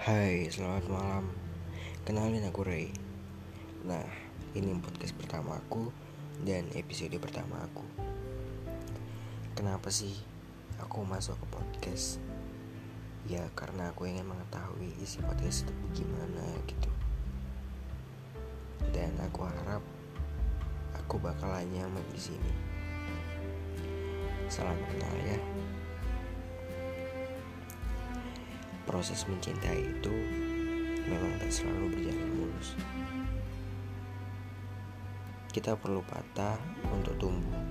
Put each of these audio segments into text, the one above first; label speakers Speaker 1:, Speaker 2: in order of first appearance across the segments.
Speaker 1: Hai, selamat malam. Kenalin aku Ray. Nah, ini podcast pertama aku dan episode pertama aku. Kenapa sih aku masuk ke podcast? Ya, karena aku ingin mengetahui isi podcast itu gimana gitu. Dan aku harap aku bakalan nyaman di sini. Salam kenal ya. Proses mencintai itu memang tak selalu berjalan mulus. Kita perlu patah untuk tumbuh,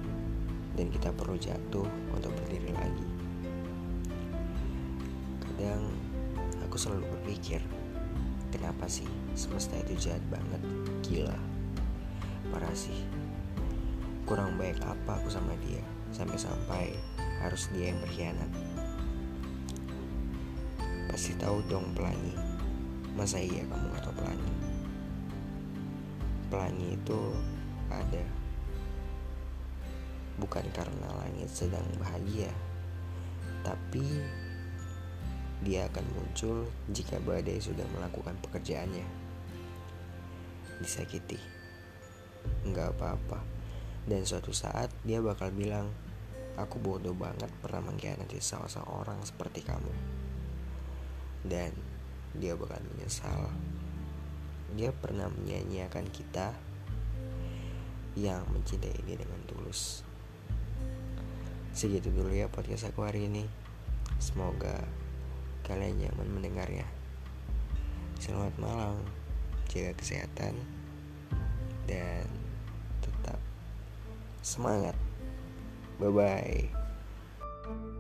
Speaker 1: dan kita perlu jatuh untuk berdiri lagi. Kadang aku selalu berpikir, kenapa sih semesta itu jahat banget, gila, parah sih. Kurang baik apa aku sama dia, sampai-sampai harus dia yang berkhianat. Pasti tahu dong pelangi. Masa iya kamu gak tahu pelangi? Pelangi itu ada. Bukan karena langit sedang bahagia Tapi Dia akan muncul jika badai sudah melakukan pekerjaannya. Disakiti. Nggak apa-apa. Dan suatu saat dia bakal bilang Aku bodoh banget pernah mengkhianati salah seorang seperti kamu dan dia bakal menyesal. Dia pernah menyanyiakan kita yang mencintai dia dengan tulus. Segitu dulu ya podcast aku hari ini. Semoga kalian nyaman mendengarnya. Selamat malam. Jaga kesehatan. Dan tetap semangat. Bye bye